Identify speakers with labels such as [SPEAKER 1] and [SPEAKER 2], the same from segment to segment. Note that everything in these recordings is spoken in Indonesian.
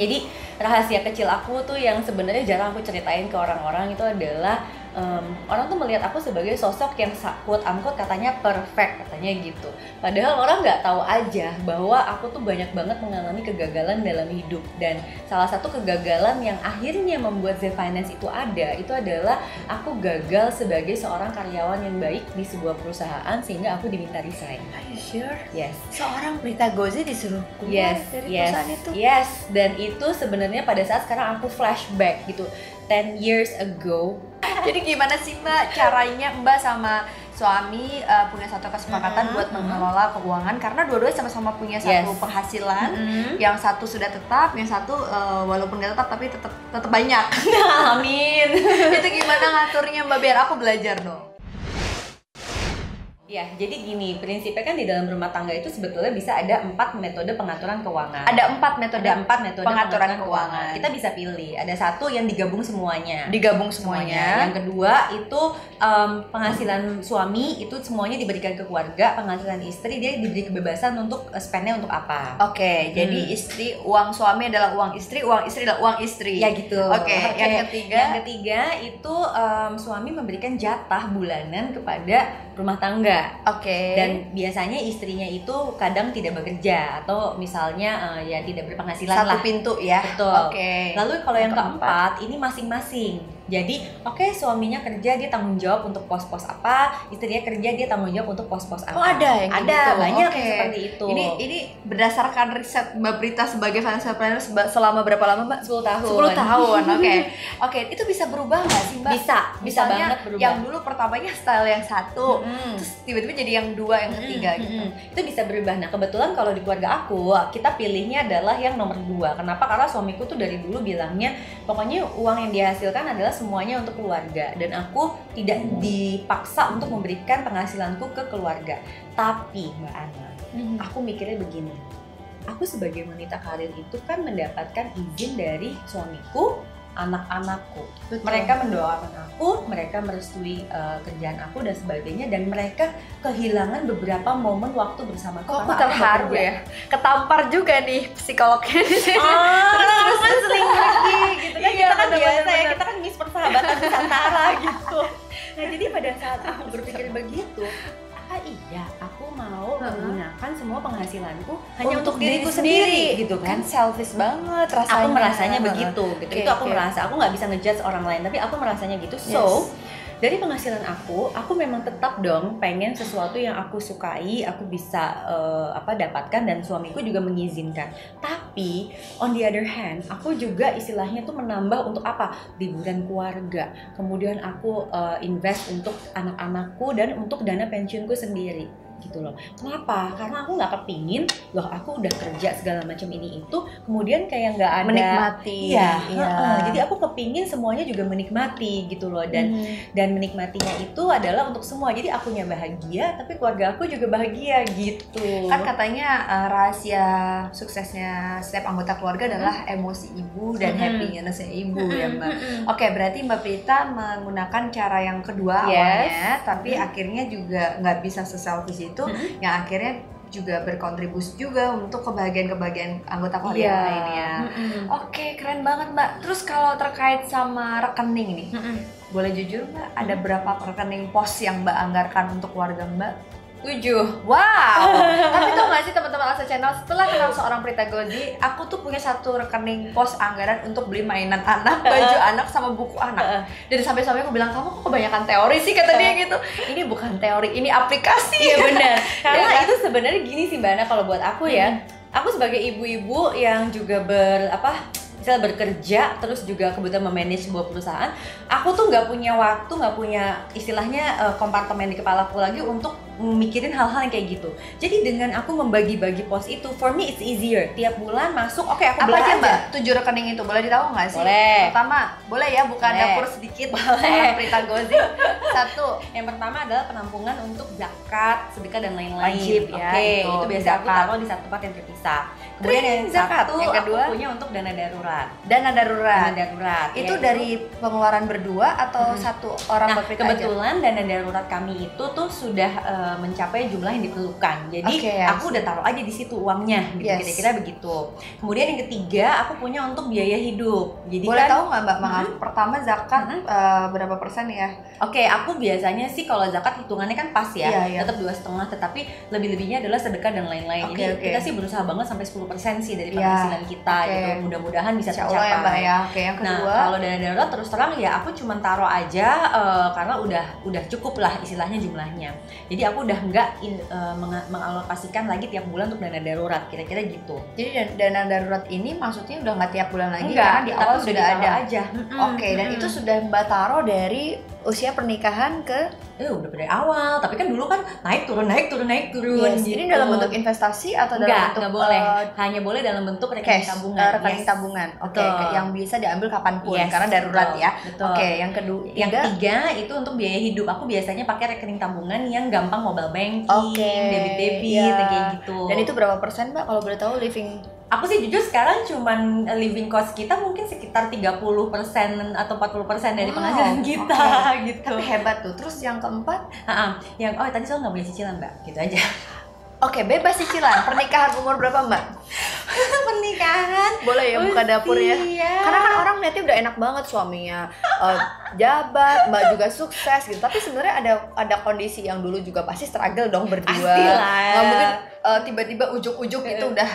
[SPEAKER 1] Jadi rahasia kecil aku tuh yang sebenarnya jarang aku ceritain ke orang-orang itu adalah um, orang tuh melihat aku sebagai sosok yang quote unquote katanya perfect katanya gitu padahal orang nggak tahu aja bahwa aku tuh banyak banget mengalami kegagalan dalam hidup dan salah satu kegagalan yang akhirnya membuat Z Finance itu ada itu adalah aku gagal sebagai seorang karyawan yang baik di sebuah perusahaan sehingga aku diminta resign.
[SPEAKER 2] Are you sure?
[SPEAKER 1] Yes.
[SPEAKER 2] Seorang Prita Gozi disuruh keluar
[SPEAKER 1] Yes,
[SPEAKER 2] dari
[SPEAKER 1] yes,
[SPEAKER 2] perusahaan itu.
[SPEAKER 1] yes. Dan itu sebenarnya pada saat sekarang aku flashback gitu, 10 years ago
[SPEAKER 2] Jadi gimana sih Mbak caranya Mbak sama suami uh, punya satu kesepakatan
[SPEAKER 1] Mhm,
[SPEAKER 2] buat
[SPEAKER 1] mhm.
[SPEAKER 2] mengelola keuangan karena dua-duanya sama-sama punya satu
[SPEAKER 1] Yes.
[SPEAKER 2] penghasilan.
[SPEAKER 1] Mm-mm.
[SPEAKER 2] Yang satu sudah tetap, yang satu uh, walaupun nggak tetap tapi tetap tetap banyak.
[SPEAKER 1] Amin.
[SPEAKER 2] itu gimana ngaturnya Mbak biar aku belajar dong.
[SPEAKER 1] Ya, jadi gini, prinsipnya kan di dalam rumah tangga itu sebetulnya bisa ada empat metode pengaturan keuangan.
[SPEAKER 2] Ada empat metode
[SPEAKER 1] ada empat metode
[SPEAKER 2] pengaturan keuangan.
[SPEAKER 1] Kita bisa pilih. Ada satu yang digabung semuanya.
[SPEAKER 2] digabung
[SPEAKER 1] semuanya.
[SPEAKER 2] semuanya.
[SPEAKER 1] Yang kedua itu em, penghasilan suami itu semuanya diberikan ke keluarga, penghasilan istri dia diberi kebebasan untuk eh, spendnya untuk apa.
[SPEAKER 2] Oke, jadi
[SPEAKER 1] Hmm.
[SPEAKER 2] istri uang suami adalah uang istri, uang istri adalah uang istri.
[SPEAKER 1] Ya gitu.
[SPEAKER 2] Oke, yang ketiga?
[SPEAKER 1] Yang ketiga itu em, suami memberikan jatah bulanan kepada rumah tangga.
[SPEAKER 2] Oke.
[SPEAKER 1] Dan biasanya istrinya itu kadang tidak bekerja atau misalnya eh, ya tidak berpenghasilan
[SPEAKER 2] satu
[SPEAKER 1] lah.
[SPEAKER 2] pintu ya.
[SPEAKER 1] Betul.
[SPEAKER 2] Oke.
[SPEAKER 1] Lalu kalau yang
[SPEAKER 2] Yang
[SPEAKER 1] keempat ini masing-masing. Jadi, oke suaminya kerja dia tanggung jawab untuk pos-pos apa, istrinya kerja dia tanggung jawab untuk pos-pos apa.
[SPEAKER 2] Oh ada yang
[SPEAKER 1] Ada
[SPEAKER 2] gitu?
[SPEAKER 1] banyak yang seperti itu.
[SPEAKER 2] Ini ini berdasarkan riset Mbak Prita sebagai financial planner selama berapa lama Mbak?
[SPEAKER 1] 10 tahun.
[SPEAKER 2] 10 tahun. Oke. Oke, itu bisa berubah nggak sih Mbak?
[SPEAKER 1] Bisa, bisa
[SPEAKER 2] Misalnya
[SPEAKER 1] banget berubah.
[SPEAKER 2] yang dulu pertamanya style yang satu,
[SPEAKER 1] Mm.
[SPEAKER 2] terus tiba-tiba jadi yang dua, yang ketiga
[SPEAKER 1] Mm,
[SPEAKER 2] gitu.
[SPEAKER 1] mm, mm. Itu bisa berubah. Nah, kebetulan kalau di keluarga aku, kita pilihnya adalah yang nomor dua. Kenapa? Karena suamiku tuh dari dulu bilangnya, pokoknya uang yang dihasilkan adalah semuanya untuk keluarga. Dan aku tidak dipaksa untuk memberikan penghasilanku ke keluarga. Tapi, Mbak Ana,
[SPEAKER 2] Mhm.
[SPEAKER 1] aku mikirnya begini. Aku sebagai wanita karir itu kan mendapatkan izin dari suamiku, anak-anakku. Mereka mendoakan aku, mereka merestui uh, kerjaan aku dan sebagainya dan mereka kehilangan beberapa momen waktu bersama
[SPEAKER 2] Kok aku terharu ya? Ketampar juga nih psikolognya di sini.
[SPEAKER 1] Ah,
[SPEAKER 2] Terus, terus,
[SPEAKER 1] kan sering pergi gitu kan
[SPEAKER 2] Iya,
[SPEAKER 1] kita kan
[SPEAKER 2] bener,
[SPEAKER 1] biasa
[SPEAKER 2] bener,
[SPEAKER 1] ya kita kan miss persahabatan Nusantara gitu. Nah jadi pada saat aku berpikir begitu, apa iya aku mau
[SPEAKER 2] Heeh.
[SPEAKER 1] menggunakan semua penghasilanku hanya untuk, diriku sendiri, gitu kan?
[SPEAKER 2] kan selfish banget rasanya.
[SPEAKER 1] aku merasanya begitu gitu
[SPEAKER 2] Oke,
[SPEAKER 1] itu aku
[SPEAKER 2] oke.
[SPEAKER 1] merasa aku nggak bisa ngejudge orang lain tapi aku merasanya gitu
[SPEAKER 2] Yes.
[SPEAKER 1] Dari penghasilan aku aku memang tetap dong pengen sesuatu yang aku sukai aku bisa eh, apa dapatkan dan suamiku juga mengizinkan. Tapi on the other hand aku juga istilahnya tuh menambah untuk apa? Liburan keluarga. Kemudian aku eh, invest untuk anak-anakku dan untuk dana pensiunku sendiri gitu loh kenapa karena aku nggak kepingin loh aku udah kerja segala macam ini itu kemudian kayak nggak ada
[SPEAKER 2] menikmati.
[SPEAKER 1] Iya, heeh. jadi aku kepingin semuanya juga menikmati gitu loh dan
[SPEAKER 2] Mhm.
[SPEAKER 1] dan menikmatinya itu adalah untuk semua. Jadi akunya bahagia, tapi keluarga aku juga bahagia gitu.
[SPEAKER 2] kan katanya uh, rahasia suksesnya setiap anggota keluarga adalah emosi ibu dan
[SPEAKER 1] Mhm.
[SPEAKER 2] happinessnya ibu ya
[SPEAKER 1] Mm-mm,
[SPEAKER 2] mbak.
[SPEAKER 1] mm-mm.
[SPEAKER 2] Oke berarti mbak Prita menggunakan cara yang kedua
[SPEAKER 1] Yes.
[SPEAKER 2] awalnya, tapi
[SPEAKER 1] Mhm.
[SPEAKER 2] akhirnya juga nggak bisa seselfish itu,
[SPEAKER 1] Mhm.
[SPEAKER 2] yang akhirnya juga berkontribusi juga untuk kebahagiaan-kebahagiaan anggota keluarga yang lainnya.
[SPEAKER 1] Mm-mm.
[SPEAKER 2] Oke keren banget mbak. Terus kalau terkait sama rekening nih,
[SPEAKER 1] Mm-mm.
[SPEAKER 2] boleh jujur mbak ada berapa rekening pos yang mbak anggarkan untuk keluarga mbak?
[SPEAKER 1] Tujuh.
[SPEAKER 2] Wow. Tapi tau gak sih teman-teman Asa Channel setelah kenal seorang Prita Gozi, aku tuh punya satu rekening pos anggaran untuk beli mainan anak, baju anak sama buku anak. Dan sampai sampai aku bilang kamu kok kebanyakan teori sih kata dia gitu. Ini bukan teori, ini aplikasi.
[SPEAKER 1] Iya benar. Karena
[SPEAKER 2] Iya kan?
[SPEAKER 1] itu sebenarnya gini sih Mbak Ana kalau buat aku ya. Aku sebagai ibu-ibu yang juga ber apa misalnya bekerja terus juga kebetulan memanage sebuah perusahaan aku tuh nggak punya waktu nggak punya istilahnya eh, kompartemen di kepala aku lagi untuk mikirin hal-hal yang kayak gitu jadi dengan aku membagi-bagi pos itu for me it's easier tiap bulan masuk oke aku
[SPEAKER 2] Apa aja
[SPEAKER 1] aja
[SPEAKER 2] mbak? Tujuh rekening itu boleh ditahu nggak sih?
[SPEAKER 1] Boleh.
[SPEAKER 2] Pertama, boleh ya buka
[SPEAKER 1] Boleh.
[SPEAKER 2] dapur sedikit
[SPEAKER 1] Boleh.
[SPEAKER 2] Prita Gozi. Satu,
[SPEAKER 1] yang pertama adalah penampungan untuk zakat, sedekah dan lain-lain.
[SPEAKER 2] Wajib ya,
[SPEAKER 1] Oke,
[SPEAKER 2] itu.
[SPEAKER 1] itu, biasa aku taruh di satu tempat yang terpisah. Kemudian
[SPEAKER 2] Tring,
[SPEAKER 1] yang
[SPEAKER 2] zakat.
[SPEAKER 1] satu,
[SPEAKER 2] Yang kedua?
[SPEAKER 1] aku punya untuk dana darurat.
[SPEAKER 2] dana darurat.
[SPEAKER 1] Dana darurat.
[SPEAKER 2] Itu
[SPEAKER 1] yaitu-
[SPEAKER 2] dari pengeluaran berdua atau
[SPEAKER 1] Mhm.
[SPEAKER 2] satu orang
[SPEAKER 1] Nah,
[SPEAKER 2] Prita aja?
[SPEAKER 1] kebetulan dana darurat kami itu tuh sudah eh, uh, mencapai jumlah yang diperlukan. Jadi
[SPEAKER 2] Oke, ya.
[SPEAKER 1] aku udah taruh aja di situ uangnya, gitu
[SPEAKER 2] Yes.
[SPEAKER 1] kira-kira begitu. Kemudian yang ketiga aku punya untuk biaya hidup. Jadi
[SPEAKER 2] Boleh
[SPEAKER 1] kan,
[SPEAKER 2] tahu nggak Mbak Maaf? Pertama zakat
[SPEAKER 1] Mhm.
[SPEAKER 2] eh, berapa persen ya?
[SPEAKER 1] Oke, aku biasanya sih kalau zakat hitungannya kan pas ya,
[SPEAKER 2] Iya, iya.
[SPEAKER 1] tetap dua setengah. Tetapi lebih-lebihnya adalah sedekah dan lain-lain.
[SPEAKER 2] Oke,
[SPEAKER 1] Jadi
[SPEAKER 2] oke.
[SPEAKER 1] kita sih berusaha banget sampai 10% sih dari
[SPEAKER 2] Iya,
[SPEAKER 1] penghasilan kita
[SPEAKER 2] oke.
[SPEAKER 1] gitu. Mudah-mudahan bisa
[SPEAKER 2] Insya
[SPEAKER 1] tercapai.
[SPEAKER 2] Allah ya Mbak ya. Oke yang
[SPEAKER 1] Nah,
[SPEAKER 2] kedua.
[SPEAKER 1] kalau dana darurat terus terang ya aku cuma taruh aja eh, karena udah udah cukup lah istilahnya jumlahnya. Jadi aku udah nggak in- eh, menga- mengalokasikan lagi tiap bulan untuk dana darurat kira-kira gitu.
[SPEAKER 2] Jadi dan- dana darurat ini maksudnya udah nggak tiap bulan lagi
[SPEAKER 1] Enggak,
[SPEAKER 2] karena di awal
[SPEAKER 1] udah
[SPEAKER 2] sudah ada.
[SPEAKER 1] aja.
[SPEAKER 2] Oke, dan itu sudah Mbak taruh dari usia pernikahan ke
[SPEAKER 1] eh udah dari awal. Tapi kan dulu kan naik turun naik turun naik turun.
[SPEAKER 2] Yes,
[SPEAKER 1] gitu.
[SPEAKER 2] Ini dalam bentuk investasi atau dalam
[SPEAKER 1] Enggak,
[SPEAKER 2] bentuk
[SPEAKER 1] enggak boleh.
[SPEAKER 2] eh,
[SPEAKER 1] Hanya boleh dalam bentuk rekening
[SPEAKER 2] cash,
[SPEAKER 1] tabungan.
[SPEAKER 2] eh, rekening
[SPEAKER 1] Yes.
[SPEAKER 2] tabungan. Oke, ke- yang bisa diambil kapan pun
[SPEAKER 1] Yes,
[SPEAKER 2] karena darurat
[SPEAKER 1] betul,
[SPEAKER 2] ya. Oke, yang kedua,
[SPEAKER 1] Yang ketiga itu untuk biaya hidup. Aku biasanya pakai rekening tabungan yang gampang mobile banking,
[SPEAKER 2] Oke,
[SPEAKER 1] debit debit,
[SPEAKER 2] iya.
[SPEAKER 1] kayak gitu.
[SPEAKER 2] dan itu berapa persen Mbak kalau boleh tahu living?
[SPEAKER 1] Aku sih jujur sekarang cuman living cost kita mungkin sekitar 30% atau 40% dari
[SPEAKER 2] Wow,
[SPEAKER 1] penghasilan kita gitu.
[SPEAKER 2] Tapi hebat tuh. Terus yang keempat,
[SPEAKER 1] Ha-ha. yang oh tadi soal nggak boleh cicilan mbak, gitu aja.
[SPEAKER 2] oke bebas cicilan. Pernikahan umur berapa Mbak?
[SPEAKER 1] Pernikahan.
[SPEAKER 2] Boleh ya buka dapur ya.
[SPEAKER 1] Usia.
[SPEAKER 2] Karena kan orang lihatnya udah enak banget suaminya eh, jabat, mbak juga sukses gitu. Tapi sebenarnya ada ada kondisi yang dulu juga pasti struggle dong berdua.
[SPEAKER 1] Pastilah.
[SPEAKER 2] Nggak mungkin eh, tiba-tiba ujuk-ujuk itu udah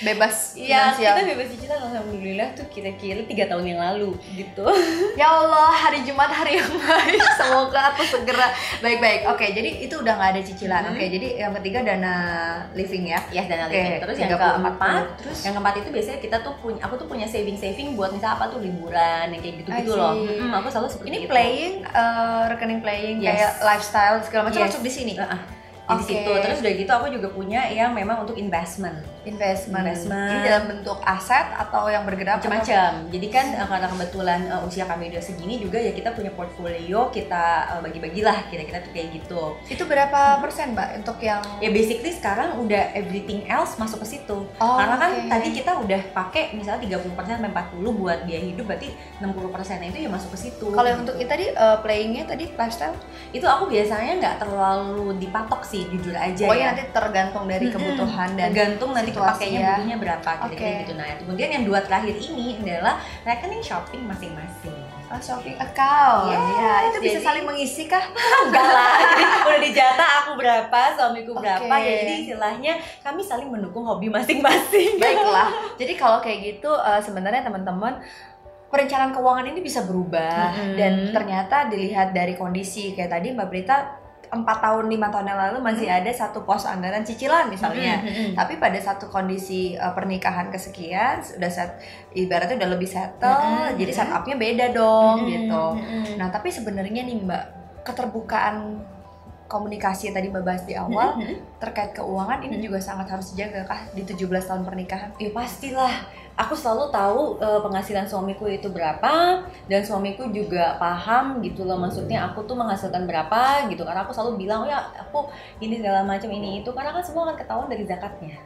[SPEAKER 2] bebas
[SPEAKER 1] Iya,
[SPEAKER 2] finansial.
[SPEAKER 1] kita bebas cicilan alhamdulillah tuh kira-kira tiga tahun yang lalu gitu.
[SPEAKER 2] Ya Allah, hari Jumat hari yang baik. Semoga aku segera baik-baik. Oke, jadi itu udah nggak ada cicilan.
[SPEAKER 1] Mhm.
[SPEAKER 2] Oke, jadi yang ketiga dana living ya.
[SPEAKER 1] Ya dana
[SPEAKER 2] Oke,
[SPEAKER 1] living. Terus yang
[SPEAKER 2] 30,
[SPEAKER 1] keempat,
[SPEAKER 2] 40. terus
[SPEAKER 1] yang keempat itu biasanya kita tuh punya, aku tuh punya saving saving buat misal apa tuh liburan yang kayak gitu-gitu loh. Mm-mm, aku selalu seperti
[SPEAKER 2] ini
[SPEAKER 1] itu.
[SPEAKER 2] playing eh, rekening playing
[SPEAKER 1] Yes.
[SPEAKER 2] kayak lifestyle segala macam
[SPEAKER 1] Yes.
[SPEAKER 2] masuk di sini.
[SPEAKER 1] Heeh. Di
[SPEAKER 2] Oke.
[SPEAKER 1] situ. Terus udah gitu aku juga punya yang memang untuk investment.
[SPEAKER 2] Investment.
[SPEAKER 1] Investment.
[SPEAKER 2] Ini dalam bentuk aset atau yang bergerak
[SPEAKER 1] macam-macam. Jadi kan eh, karena kebetulan eh, usia kami udah segini juga ya kita punya portfolio kita eh, bagi-bagilah kira-kira tuh kayak gitu.
[SPEAKER 2] Itu berapa persen, Mbak, untuk yang
[SPEAKER 1] Ya basically sekarang udah everything else masuk ke situ.
[SPEAKER 2] Oh,
[SPEAKER 1] karena kan
[SPEAKER 2] oke.
[SPEAKER 1] tadi kita udah pakai misalnya 30% sampai 40 buat biaya hidup berarti 60% itu ya masuk ke situ.
[SPEAKER 2] kalau yang
[SPEAKER 1] gitu.
[SPEAKER 2] untuk itu tadi eh, playingnya tadi lifestyle,
[SPEAKER 1] itu aku biasanya nggak terlalu dipatok sih jujur aja
[SPEAKER 2] pokoknya
[SPEAKER 1] ya.
[SPEAKER 2] nanti tergantung dari kebutuhan dan
[SPEAKER 1] tergantung nanti
[SPEAKER 2] situasi
[SPEAKER 1] kepakainya
[SPEAKER 2] ya.
[SPEAKER 1] berapa kira-kira
[SPEAKER 2] Oke.
[SPEAKER 1] gitu. Nah, kemudian yang dua terakhir ini adalah rekening shopping masing-masing.
[SPEAKER 2] oh, shopping account.
[SPEAKER 1] Yes,
[SPEAKER 2] ya, itu bisa
[SPEAKER 1] jadi-
[SPEAKER 2] saling mengisi kah?
[SPEAKER 1] Enggak lah, jadi udah dijata aku berapa, suamiku berapa,
[SPEAKER 2] Oke.
[SPEAKER 1] ya jadi istilahnya kami saling mendukung hobi masing-masing.
[SPEAKER 2] Baiklah. Jadi kalau kayak gitu eh, sebenarnya teman-teman perencanaan keuangan ini bisa berubah
[SPEAKER 1] Mm-mm.
[SPEAKER 2] dan ternyata dilihat dari kondisi kayak tadi Mbak Brita empat tahun lima tahun yang lalu masih ada satu pos anggaran cicilan misalnya.
[SPEAKER 1] Mm-mm.
[SPEAKER 2] Tapi pada satu kondisi uh, pernikahan kesekian sudah set ibaratnya udah lebih settle,
[SPEAKER 1] Mm-mm.
[SPEAKER 2] jadi setupnya beda dong gitu. Nah tapi sebenarnya nih Mbak keterbukaan komunikasi yang tadi Mbak bahas di awal
[SPEAKER 1] Mm-mm.
[SPEAKER 2] terkait keuangan ini
[SPEAKER 1] Mm-mm.
[SPEAKER 2] juga sangat harus dijaga kah di 17 tahun pernikahan?
[SPEAKER 1] Ya pastilah. Aku selalu tahu eh, penghasilan suamiku itu berapa dan suamiku juga paham gitu loh maksudnya aku tuh menghasilkan berapa gitu karena aku selalu bilang oh ya aku ini segala macam ini itu karena kan semua akan ketahuan dari zakatnya.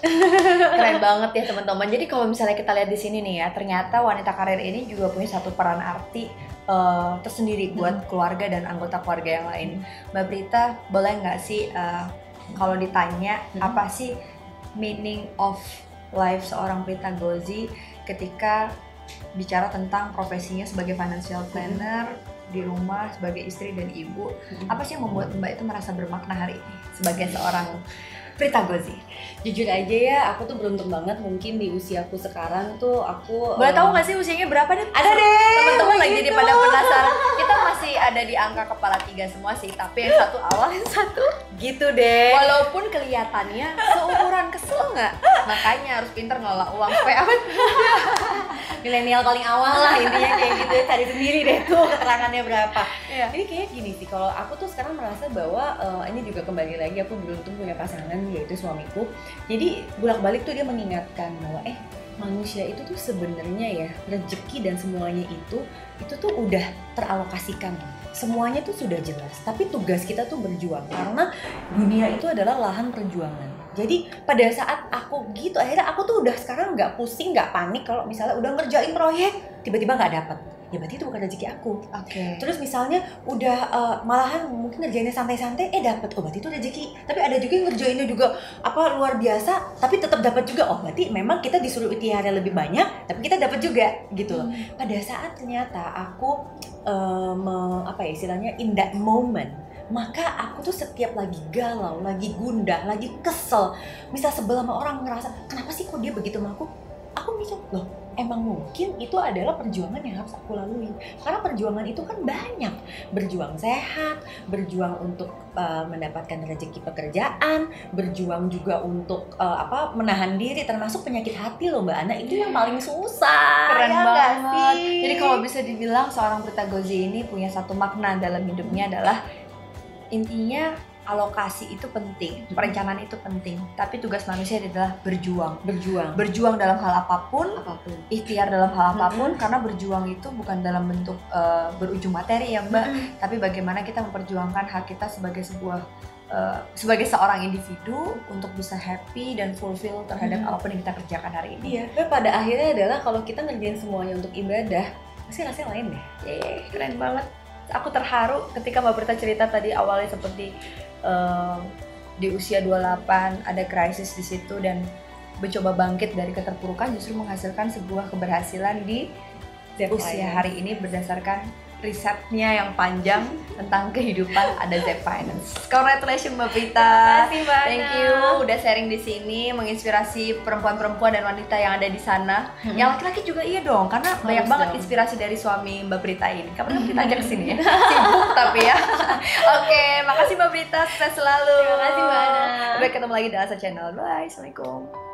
[SPEAKER 2] Keren banget ya teman-teman. Jadi kalau misalnya kita lihat di sini nih ya, ternyata wanita karir ini juga punya satu peran arti eh, tersendiri buat keluarga dan anggota keluarga yang lain. Mbak Prita, boleh nggak sih eh, kalau ditanya
[SPEAKER 1] Hmm.
[SPEAKER 2] apa sih meaning of life seorang Prita Gozi ketika bicara tentang profesinya sebagai financial planner di rumah sebagai istri dan ibu, apa sih yang membuat Mbak itu merasa bermakna hari ini sebagai seorang Prita Gozi?
[SPEAKER 1] Jujur aja ya, aku tuh beruntung banget mungkin di usiaku sekarang tuh aku
[SPEAKER 2] Boleh
[SPEAKER 1] eh,
[SPEAKER 2] tahu nggak sih usianya berapa deh?
[SPEAKER 1] Ada deh.
[SPEAKER 2] Teman-teman lagi jadi pada penasaran. Kita masih ada di angka kepala tiga semua sih, tapi yang satu awal, yang satu.
[SPEAKER 1] Gitu deh.
[SPEAKER 2] Walaupun kelihatannya seumuran kesel nggak? Makanya harus pinter ngelola uang supaya apa?
[SPEAKER 1] Milenial paling awal lah intinya kayak gitu. Cari sendiri deh tuh keterangannya berapa.
[SPEAKER 2] Iya.
[SPEAKER 1] Jadi kayak gini sih, kalau aku tuh sekarang merasa bahwa eh, ini juga kembali lagi aku beruntung punya pasangan yaitu suamiku. Jadi bolak-balik tuh dia mengingatkan bahwa eh manusia itu tuh sebenarnya ya rezeki dan semuanya itu itu tuh udah teralokasikan. Semuanya tuh sudah jelas, tapi tugas kita tuh berjuang karena dunia itu adalah lahan perjuangan. Jadi pada saat aku gitu, akhirnya aku tuh udah sekarang nggak pusing, nggak panik kalau misalnya udah ngerjain proyek tiba-tiba nggak dapet ya berarti itu bukan rezeki aku
[SPEAKER 2] Oke.
[SPEAKER 1] Terus misalnya udah uh, malahan mungkin ngerjainnya santai-santai, eh dapat oh berarti itu rezeki. Tapi ada juga yang ngerjainnya juga apa luar biasa, tapi tetap dapat juga. Oh berarti memang kita disuruh ikhtiarnya lebih banyak, tapi kita dapat juga gitu loh.
[SPEAKER 2] Hmm.
[SPEAKER 1] Pada saat ternyata aku uh, me- apa ya istilahnya in that moment, maka aku tuh setiap lagi galau, lagi gundah, lagi kesel, misal sebel sama orang ngerasa kenapa sih kok dia begitu sama aku? Aku mikir loh emang mungkin itu adalah perjuangan yang harus aku lalui karena perjuangan itu kan banyak berjuang sehat berjuang untuk uh, mendapatkan rezeki pekerjaan berjuang juga untuk uh, apa menahan diri termasuk penyakit hati loh mbak Ana itu yang paling susah
[SPEAKER 2] Keren
[SPEAKER 1] ya
[SPEAKER 2] banget.
[SPEAKER 1] sih?
[SPEAKER 2] Jadi kalau bisa dibilang seorang Prita Gozi ini punya satu makna dalam hidupnya adalah intinya alokasi itu penting, perencanaan itu penting, tapi tugas manusia adalah berjuang.
[SPEAKER 1] berjuang
[SPEAKER 2] Berjuang dalam hal apa
[SPEAKER 1] pun, apa pun
[SPEAKER 2] ikhtiar dalam hal apa pun karena berjuang itu bukan dalam bentuk eh, berujung materi ya Mbak, tapi bagaimana kita memperjuangkan hak kita sebagai sebuah eh, sebagai seorang individu untuk bisa happy dan fulfill terhadap
[SPEAKER 1] Mhm.
[SPEAKER 2] apa pun yang kita kerjakan hari ini.
[SPEAKER 1] iya tapi pada akhirnya adalah kalau kita ngerjain semuanya untuk ibadah pasti rasanya lain deh
[SPEAKER 2] Yeay, keren banget. Aku terharu ketika Mbak Berta cerita tadi awalnya seperti eh, di usia 28 ada krisis di situ dan mencoba bangkit dari keterpurukan justru menghasilkan sebuah keberhasilan di usia hari ini berdasarkan risetnya yang panjang tentang kehidupan ada Z Finance. Congratulations Mbak Prita.
[SPEAKER 1] Makasih, Mbak
[SPEAKER 2] Thank
[SPEAKER 1] Ana.
[SPEAKER 2] you udah sharing di sini menginspirasi perempuan-perempuan dan wanita yang ada di sana.
[SPEAKER 1] Mm-mm.
[SPEAKER 2] Yang laki-laki juga iya dong karena
[SPEAKER 1] Harus
[SPEAKER 2] banyak banget
[SPEAKER 1] dong.
[SPEAKER 2] inspirasi dari suami Mbak Prita ini. Kapan kita ajak ke sini ya? Sibuk tapi ya. Oke, makasih Mbak Prita, sukses selalu.
[SPEAKER 1] Terima kasih, Mbak Ana.
[SPEAKER 2] Sampai ketemu lagi di Asa Channel. Bye. Assalamualaikum.